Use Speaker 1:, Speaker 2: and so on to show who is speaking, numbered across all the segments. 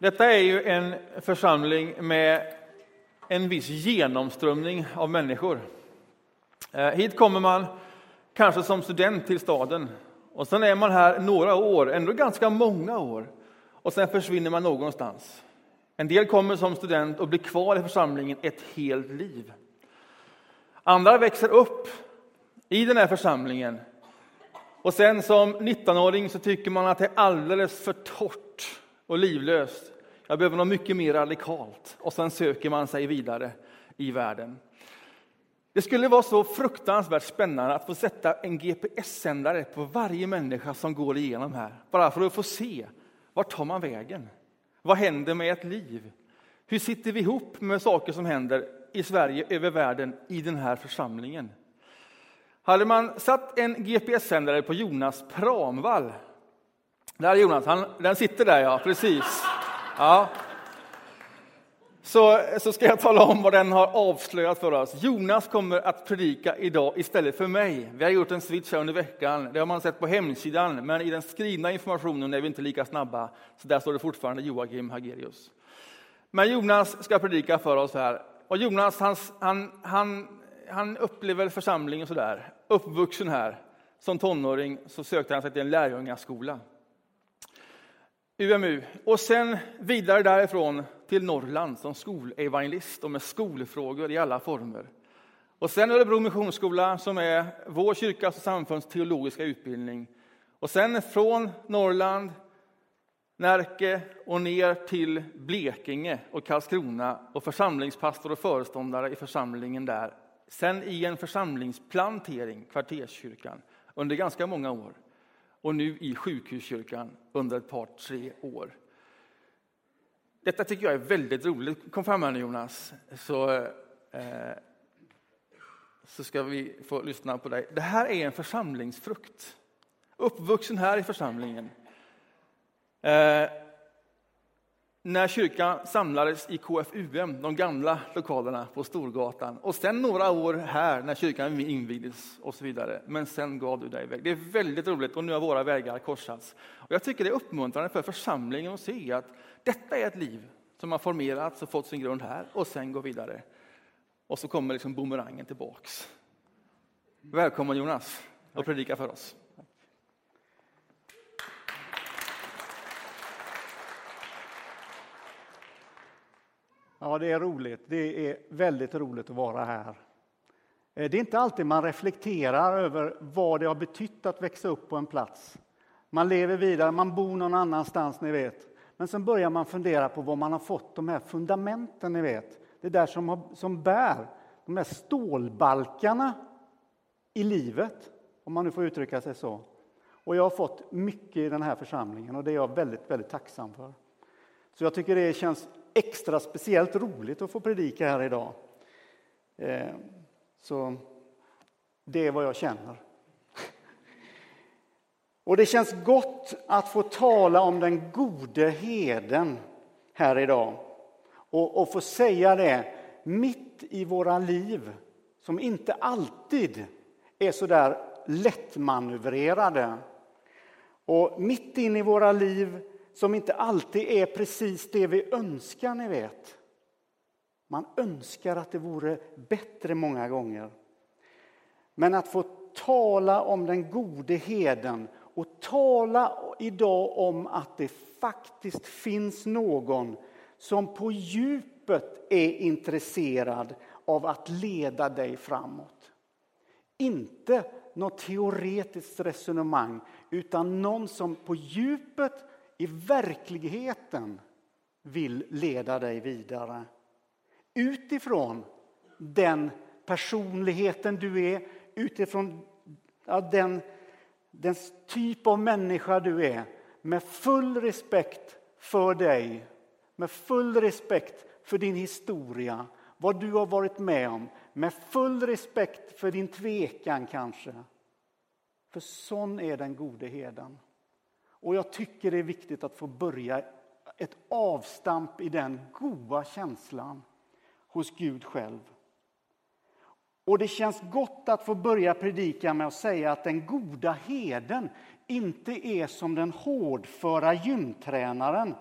Speaker 1: Detta är ju en församling med en viss genomströmning av människor. Eh, hit kommer man kanske som student till staden och sen är man här några år, ändå ganska många år och sen försvinner man någonstans. En del kommer som student och blir kvar i församlingen ett helt liv. Andra växer upp i den här församlingen och sen som 19-åring så tycker man att det är alldeles för torrt och livlöst. Jag behöver något mycket mer radikalt. Och sen söker man sig vidare i världen. Det skulle vara så fruktansvärt spännande att få sätta en GPS-sändare på varje människa som går igenom här. Bara för att få se, vart tar man vägen? Vad händer med ett liv? Hur sitter vi ihop med saker som händer i Sverige, över världen, i den här församlingen? Hade man satt en GPS-sändare på Jonas Pramvall, där är Jonas, han, den sitter där ja, precis. Ja. Så, så ska jag tala om vad den har avslöjat för oss. Jonas kommer att predika idag istället för mig. Vi har gjort en switch här under veckan. Det har man sett på hemsidan, men i den skrivna informationen är vi inte lika snabba. Så där står det fortfarande Joakim Hagerius. Men Jonas ska predika för oss här. Och Jonas, han, han, han, han upplever församlingen sådär. Uppvuxen här. Som tonåring så sökte han sig till en lärjungaskola. UMU. Och sen vidare därifrån till Norrland som skolevangelist och med skolfrågor i alla former. Och sen Örebro Missionsskola som är vår kyrkas och samfunds teologiska utbildning. Och sen från Norrland, Närke och ner till Blekinge och Karlskrona och församlingspastor och föreståndare i församlingen där. Sen i en församlingsplantering, kvarterskyrkan, under ganska många år och nu i sjukhuskyrkan under ett par, tre år. Detta tycker jag är väldigt roligt. Kom fram här nu Jonas, så, eh, så ska vi få lyssna på dig. Det här är en församlingsfrukt. Uppvuxen här i församlingen. Eh, när kyrkan samlades i KFUM, de gamla lokalerna på Storgatan. Och sen några år här när kyrkan invigdes och så vidare. Men sen gav du dig iväg. Det är väldigt roligt och nu har våra vägar korsats. Och jag tycker det är uppmuntrande för församlingen att se att detta är ett liv som har formerats och fått sin grund här och sen går vidare. Och så kommer liksom bumerangen tillbaks. Välkommen Jonas och predika för oss.
Speaker 2: Ja, det är roligt. Det är väldigt roligt att vara här. Eh, det är inte alltid man reflekterar över vad det har betytt att växa upp på en plats. Man lever vidare, man bor någon annanstans, ni vet. Men sen börjar man fundera på var man har fått de här fundamenten, ni vet. Det där som, har, som bär de här stålbalkarna i livet, om man nu får uttrycka sig så. Och jag har fått mycket i den här församlingen och det är jag väldigt, väldigt tacksam för. Så jag tycker det känns extra speciellt roligt att få predika här idag. Eh, så det är vad jag känner. Och det känns gott att få tala om den gode heden här idag. Och, och få säga det mitt i våra liv som inte alltid är så där lättmanövrerade. Och mitt in i våra liv som inte alltid är precis det vi önskar, ni vet. Man önskar att det vore bättre många gånger. Men att få tala om den gode heden och tala idag om att det faktiskt finns någon som på djupet är intresserad av att leda dig framåt. Inte något teoretiskt resonemang, utan någon som på djupet i verkligheten vill leda dig vidare. Utifrån den personligheten du är, utifrån ja, den, den typ av människa du är med full respekt för dig, med full respekt för din historia, vad du har varit med om, med full respekt för din tvekan kanske. För sån är den gode heden. Och jag tycker det är viktigt att få börja ett avstamp i den goda känslan hos Gud själv. Och det känns gott att få börja predika med att säga att den goda heden inte är som den hårdföra gymtränaren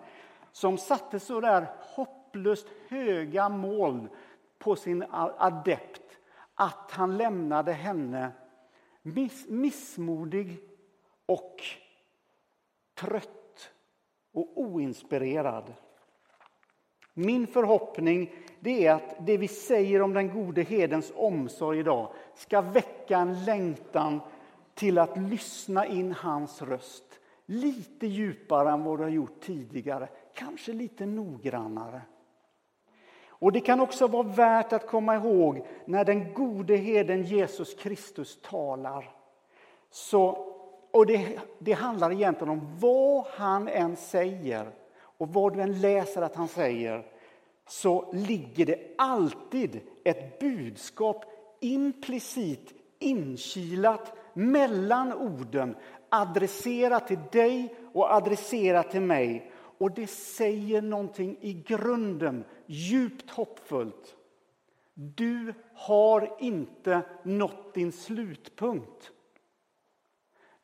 Speaker 2: som satte så där hopplöst höga mål på sin adept att han lämnade henne miss, missmodig och trött och oinspirerad. Min förhoppning det är att det vi säger om den gode hedens omsorg idag ska väcka en längtan till att lyssna in hans röst lite djupare än vad du har gjort tidigare, kanske lite noggrannare. Och Det kan också vara värt att komma ihåg när den gode heden Jesus Kristus talar. Så, och det, det handlar egentligen om vad han än säger och vad du än läser att han säger så ligger det alltid ett budskap implicit inkilat mellan orden adresserat till dig och adresserat till mig. Och det säger någonting i grunden djupt hoppfullt. Du har inte nått din slutpunkt.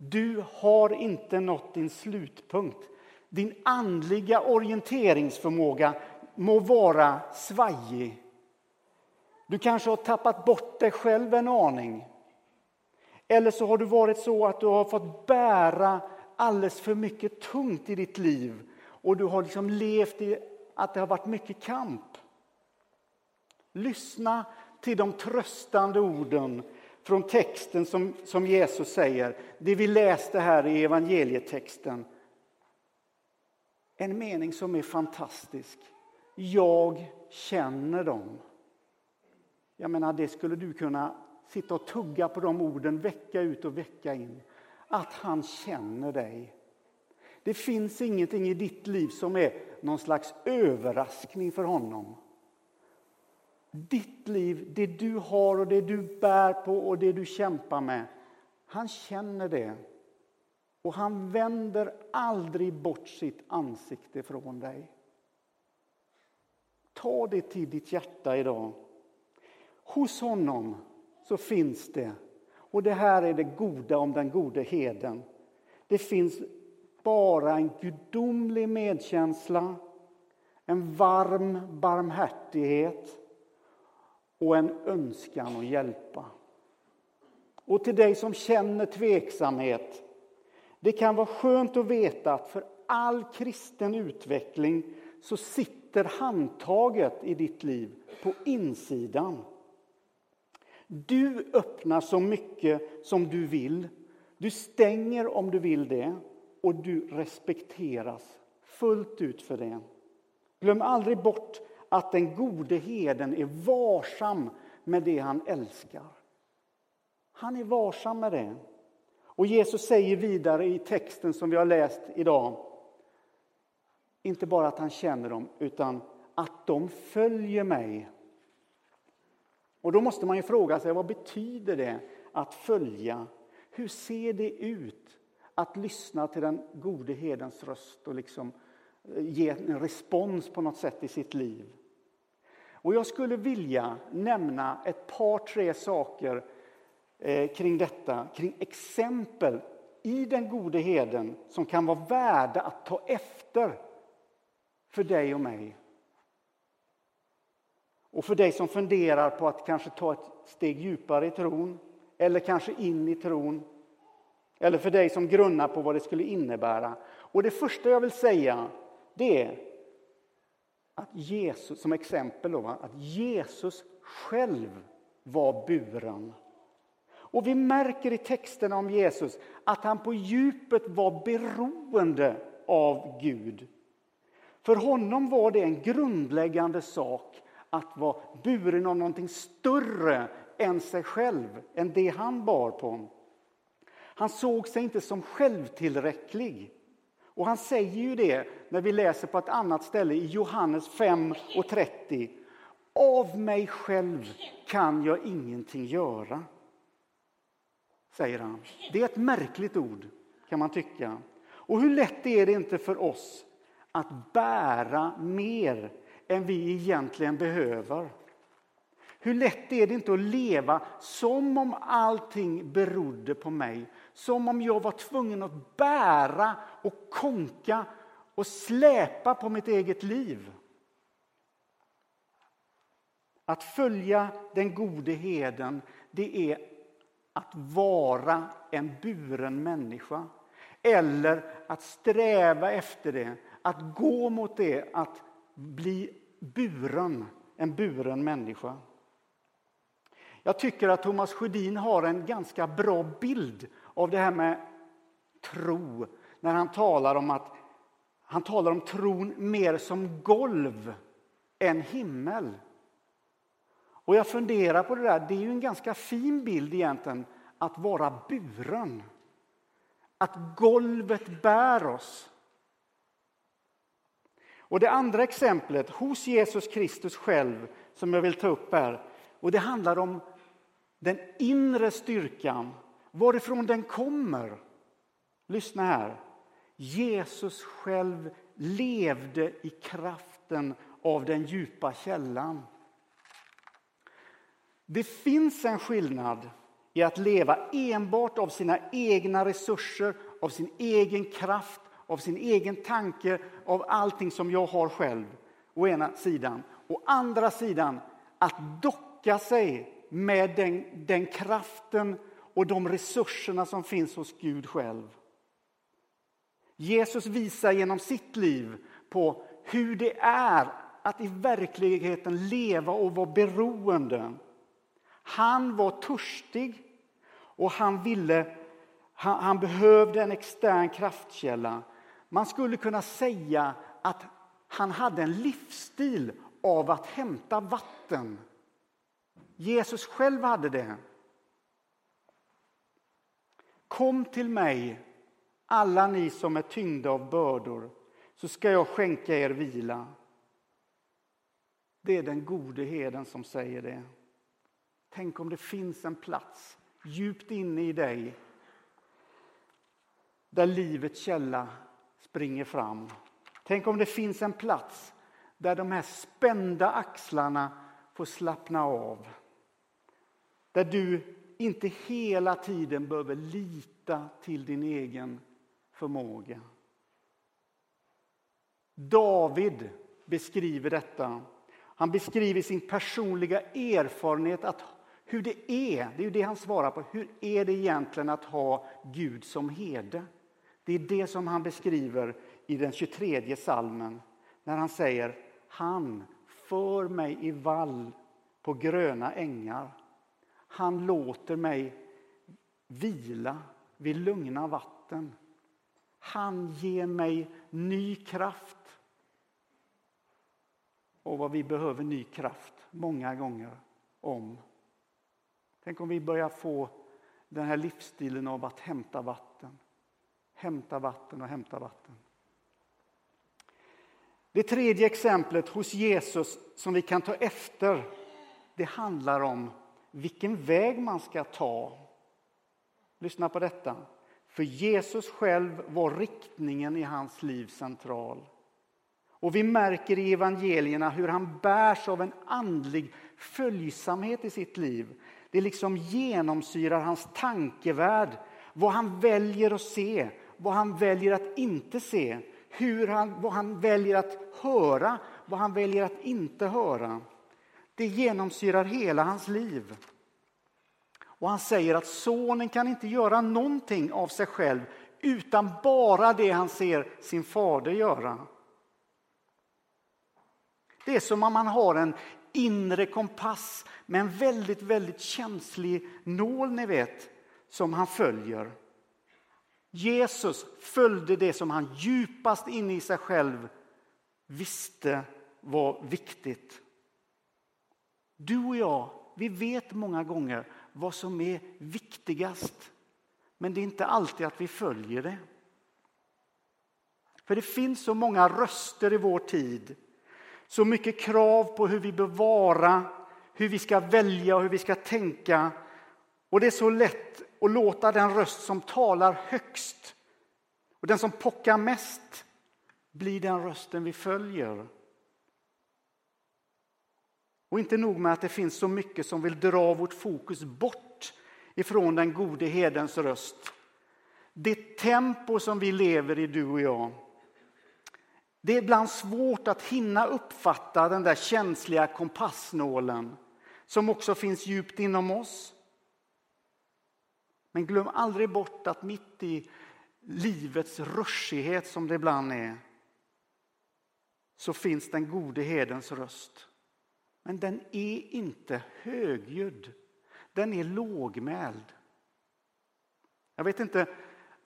Speaker 2: Du har inte nått din slutpunkt. Din andliga orienteringsförmåga må vara svajig. Du kanske har tappat bort dig själv en aning. Eller så har du varit så att du har fått bära alldeles för mycket tungt i ditt liv och du har liksom levt i att det har varit mycket kamp. Lyssna till de tröstande orden från texten som, som Jesus säger, det vi läste här i evangelietexten. En mening som är fantastisk. Jag känner dem. Jag menar, det skulle du kunna sitta och tugga på de orden vecka ut och vecka in. Att han känner dig. Det finns ingenting i ditt liv som är någon slags överraskning för honom. Ditt liv, det du har och det du bär på och det du kämpar med. Han känner det. Och han vänder aldrig bort sitt ansikte från dig. Ta det till ditt hjärta idag. Hos honom så finns det, och det här är det goda om den gode heden. Det finns bara en gudomlig medkänsla, en varm barmhärtighet och en önskan att hjälpa. Och till dig som känner tveksamhet, det kan vara skönt att veta att för all kristen utveckling så sitter handtaget i ditt liv på insidan. Du öppnar så mycket som du vill. Du stänger om du vill det och du respekteras fullt ut för det. Glöm aldrig bort att den gode heden är varsam med det han älskar. Han är varsam med det. Och Jesus säger vidare i texten som vi har läst idag, inte bara att han känner dem, utan att de följer mig. Och då måste man ju fråga sig, vad betyder det att följa? Hur ser det ut att lyssna till den gode hedens röst och liksom eh, ge en respons på något sätt i sitt liv? Och jag skulle vilja nämna ett par, tre saker eh, kring detta, kring exempel i den gode heden som kan vara värda att ta efter för dig och mig. Och för dig som funderar på att kanske ta ett steg djupare i tron eller kanske in i tron. Eller för dig som grunnar på vad det skulle innebära. Och det första jag vill säga det är att Jesus, som exempel då, att Jesus själv var buren. Och vi märker i texterna om Jesus att han på djupet var beroende av Gud. För honom var det en grundläggande sak att vara buren av någonting större än sig själv, än det han bar på. Han såg sig inte som självtillräcklig. Och han säger ju det när vi läser på ett annat ställe i Johannes 5 och 30. Av mig själv kan jag ingenting göra. Säger han. Det är ett märkligt ord kan man tycka. Och hur lätt är det inte för oss att bära mer än vi egentligen behöver. Hur lätt är det inte att leva som om allting berodde på mig? Som om jag var tvungen att bära och konka och släpa på mitt eget liv. Att följa den gode heden, det är att vara en buren människa. Eller att sträva efter det, att gå mot det, att bli buren, en buren människa. Jag tycker att Thomas Sjödin har en ganska bra bild av det här med tro när han talar om att han talar om tron mer som golv än himmel. Och jag funderar på det där, det är ju en ganska fin bild egentligen, att vara buren. Att golvet bär oss. Och det andra exemplet hos Jesus Kristus själv som jag vill ta upp här. Och det handlar om den inre styrkan, varifrån den kommer. Lyssna här. Jesus själv levde i kraften av den djupa källan. Det finns en skillnad i att leva enbart av sina egna resurser, av sin egen kraft, av sin egen tanke, av allting som jag har själv, å ena sidan. Å andra sidan att docka sig med den, den kraften och de resurserna som finns hos Gud själv. Jesus visar genom sitt liv på hur det är att i verkligheten leva och vara beroende. Han var törstig och han, ville, han, han behövde en extern kraftkälla. Man skulle kunna säga att han hade en livsstil av att hämta vatten. Jesus själv hade det. Kom till mig, alla ni som är tyngda av bördor, så ska jag skänka er vila. Det är den gode heden som säger det. Tänk om det finns en plats djupt inne i dig där livets källa springer fram. Tänk om det finns en plats där de här spända axlarna får slappna av. Där du inte hela tiden behöver lita till din egen förmåga. David beskriver detta. Han beskriver sin personliga erfarenhet att hur det är, det är ju det han svarar på. Hur är det egentligen att ha Gud som herde? Det är det som han beskriver i den 23 salmen när han säger Han för mig i vall på gröna ängar. Han låter mig vila vid lugna vatten. Han ger mig ny kraft. Och vad vi behöver ny kraft många gånger om. Tänk om vi börjar få den här livsstilen av att hämta vatten. Hämta vatten och hämta vatten. Det tredje exemplet hos Jesus som vi kan ta efter det handlar om vilken väg man ska ta. Lyssna på detta. För Jesus själv var riktningen i hans liv central. Och vi märker i evangelierna hur han bärs av en andlig följsamhet i sitt liv. Det liksom genomsyrar hans tankevärld, vad han väljer att se, vad han väljer att inte se, hur han, vad han väljer att höra, vad han väljer att inte höra. Det genomsyrar hela hans liv. Och han säger att sonen kan inte göra någonting av sig själv utan bara det han ser sin fader göra. Det är som om man har en inre kompass med en väldigt, väldigt känslig nål, ni vet, som han följer. Jesus följde det som han djupast inne i sig själv visste var viktigt. Du och jag, vi vet många gånger vad som är viktigast. Men det är inte alltid att vi följer det. För det finns så många röster i vår tid. Så mycket krav på hur vi bör vara, hur vi ska välja och hur vi ska tänka. Och det är så lätt att låta den röst som talar högst och den som pockar mest bli den rösten vi följer. Och inte nog med att det finns så mycket som vill dra vårt fokus bort ifrån den gode hedens röst. Det tempo som vi lever i, du och jag, Det är ibland svårt att hinna uppfatta den där känsliga kompassnålen som också finns djupt inom oss. Men glöm aldrig bort att mitt i livets rushighet som det ibland är så finns den gode hedens röst. Men den är inte högljudd. Den är lågmäld. Jag vet inte,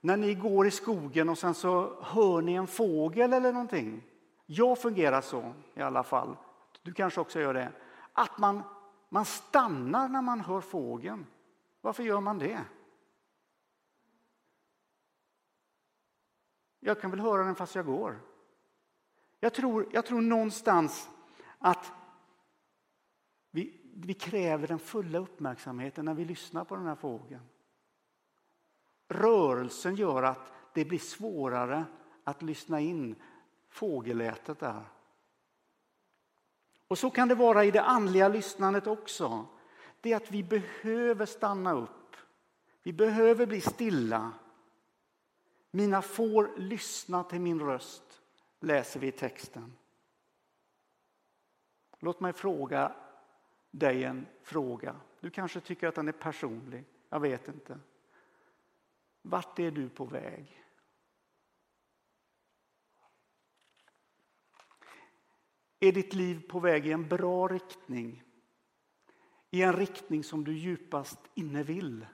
Speaker 2: när ni går i skogen och sen så hör ni en fågel eller någonting. Jag fungerar så i alla fall. Du kanske också gör det. Att man, man stannar när man hör fågeln. Varför gör man det? Jag kan väl höra den fast jag går. Jag tror, jag tror någonstans att vi, kräver den fulla uppmärksamheten när vi lyssnar på den här fågeln. Rörelsen gör att det blir svårare att lyssna in fågellätet där. Och så kan det vara i det andliga lyssnandet också. Det är att vi behöver stanna upp. Vi behöver bli stilla. Mina får lyssna till min röst, läser vi i texten. Låt mig fråga dig en fråga. Du kanske tycker att den är personlig. Jag vet inte. Vart är du på väg? Är ditt liv på väg i en bra riktning? I en riktning som du djupast inne vill?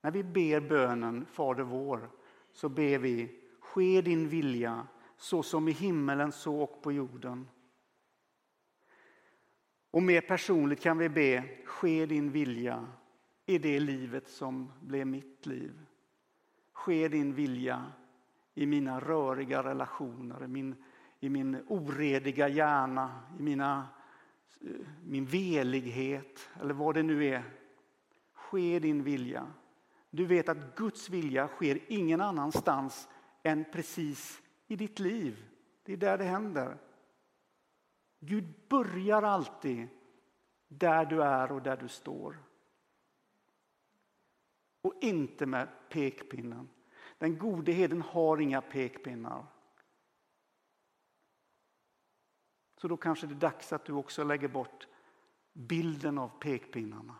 Speaker 2: När vi ber bönen Fader vår så ber vi Ske din vilja så som i himmelen så och på jorden. Och mer personligt kan vi be Ske din vilja i det livet som blev mitt liv. Ske din vilja i mina röriga relationer, i min, i min orediga hjärna, i mina, min velighet eller vad det nu är. Ske din vilja. Du vet att Guds vilja sker ingen annanstans än precis i ditt liv. Det är där det händer. Gud börjar alltid där du är och där du står. Och inte med pekpinnen. Den gode heden har inga pekpinnar. Så då kanske det är dags att du också lägger bort bilden av pekpinnarna.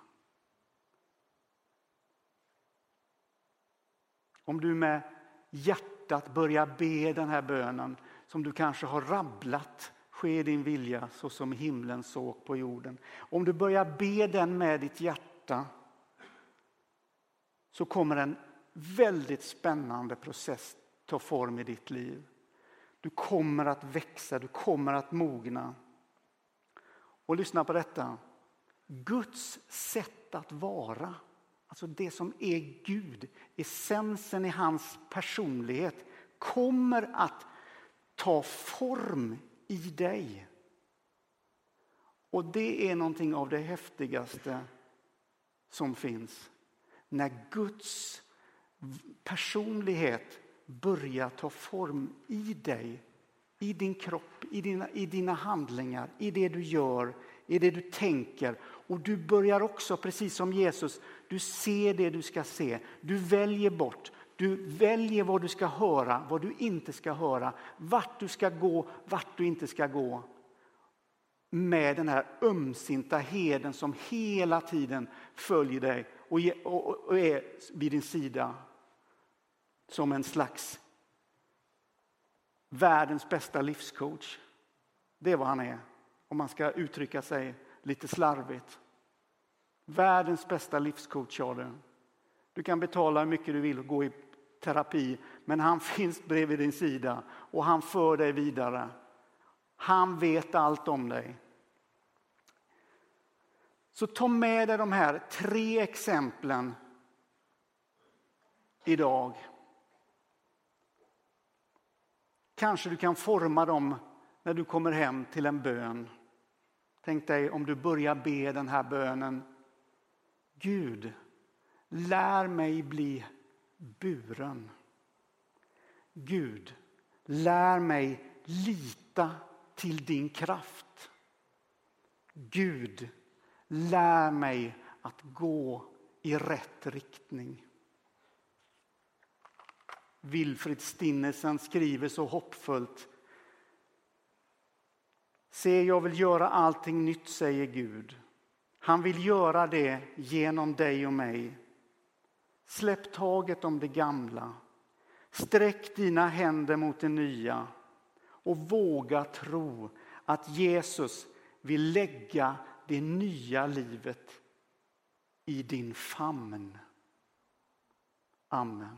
Speaker 2: Om du med hjärtat börjar be den här bönen som du kanske har rabblat Ske din vilja så som himlen såg på jorden. Om du börjar be den med ditt hjärta så kommer en väldigt spännande process ta form i ditt liv. Du kommer att växa, du kommer att mogna. Och lyssna på detta. Guds sätt att vara, alltså det som är Gud, essensen i hans personlighet, kommer att ta form i dig. Och det är någonting av det häftigaste som finns. När Guds personlighet börjar ta form i dig, i din kropp, i dina, i dina handlingar, i det du gör, i det du tänker. Och du börjar också, precis som Jesus, du ser det du ska se. Du väljer bort, du väljer vad du ska höra, vad du inte ska höra, vart du ska gå, vart du inte ska gå. Med den här ömsinta heden som hela tiden följer dig och, är vid din sida som en slags världens bästa livscoach. Det är vad han är, om man ska uttrycka sig lite slarvigt. Världens bästa livscoach har du. Du kan betala hur mycket du vill och gå i terapi, men han finns bredvid din sida och han för dig vidare. Han vet allt om dig. Så ta med dig de här tre exemplen idag. Kanske du kan forma dem när du kommer hem till en bön. Tänk dig om du börjar be den här bönen. Gud, lär mig bli buren. Gud, lär mig lita till din kraft. Gud, lär mig att gå i rätt riktning. Wilfrid Stinnesen skriver så hoppfullt. Se, jag vill göra allting nytt, säger Gud. Han vill göra det genom dig och mig. Släpp taget om det gamla. Sträck dina händer mot det nya och våga tro att Jesus vill lägga det nya livet i din famn. Amen.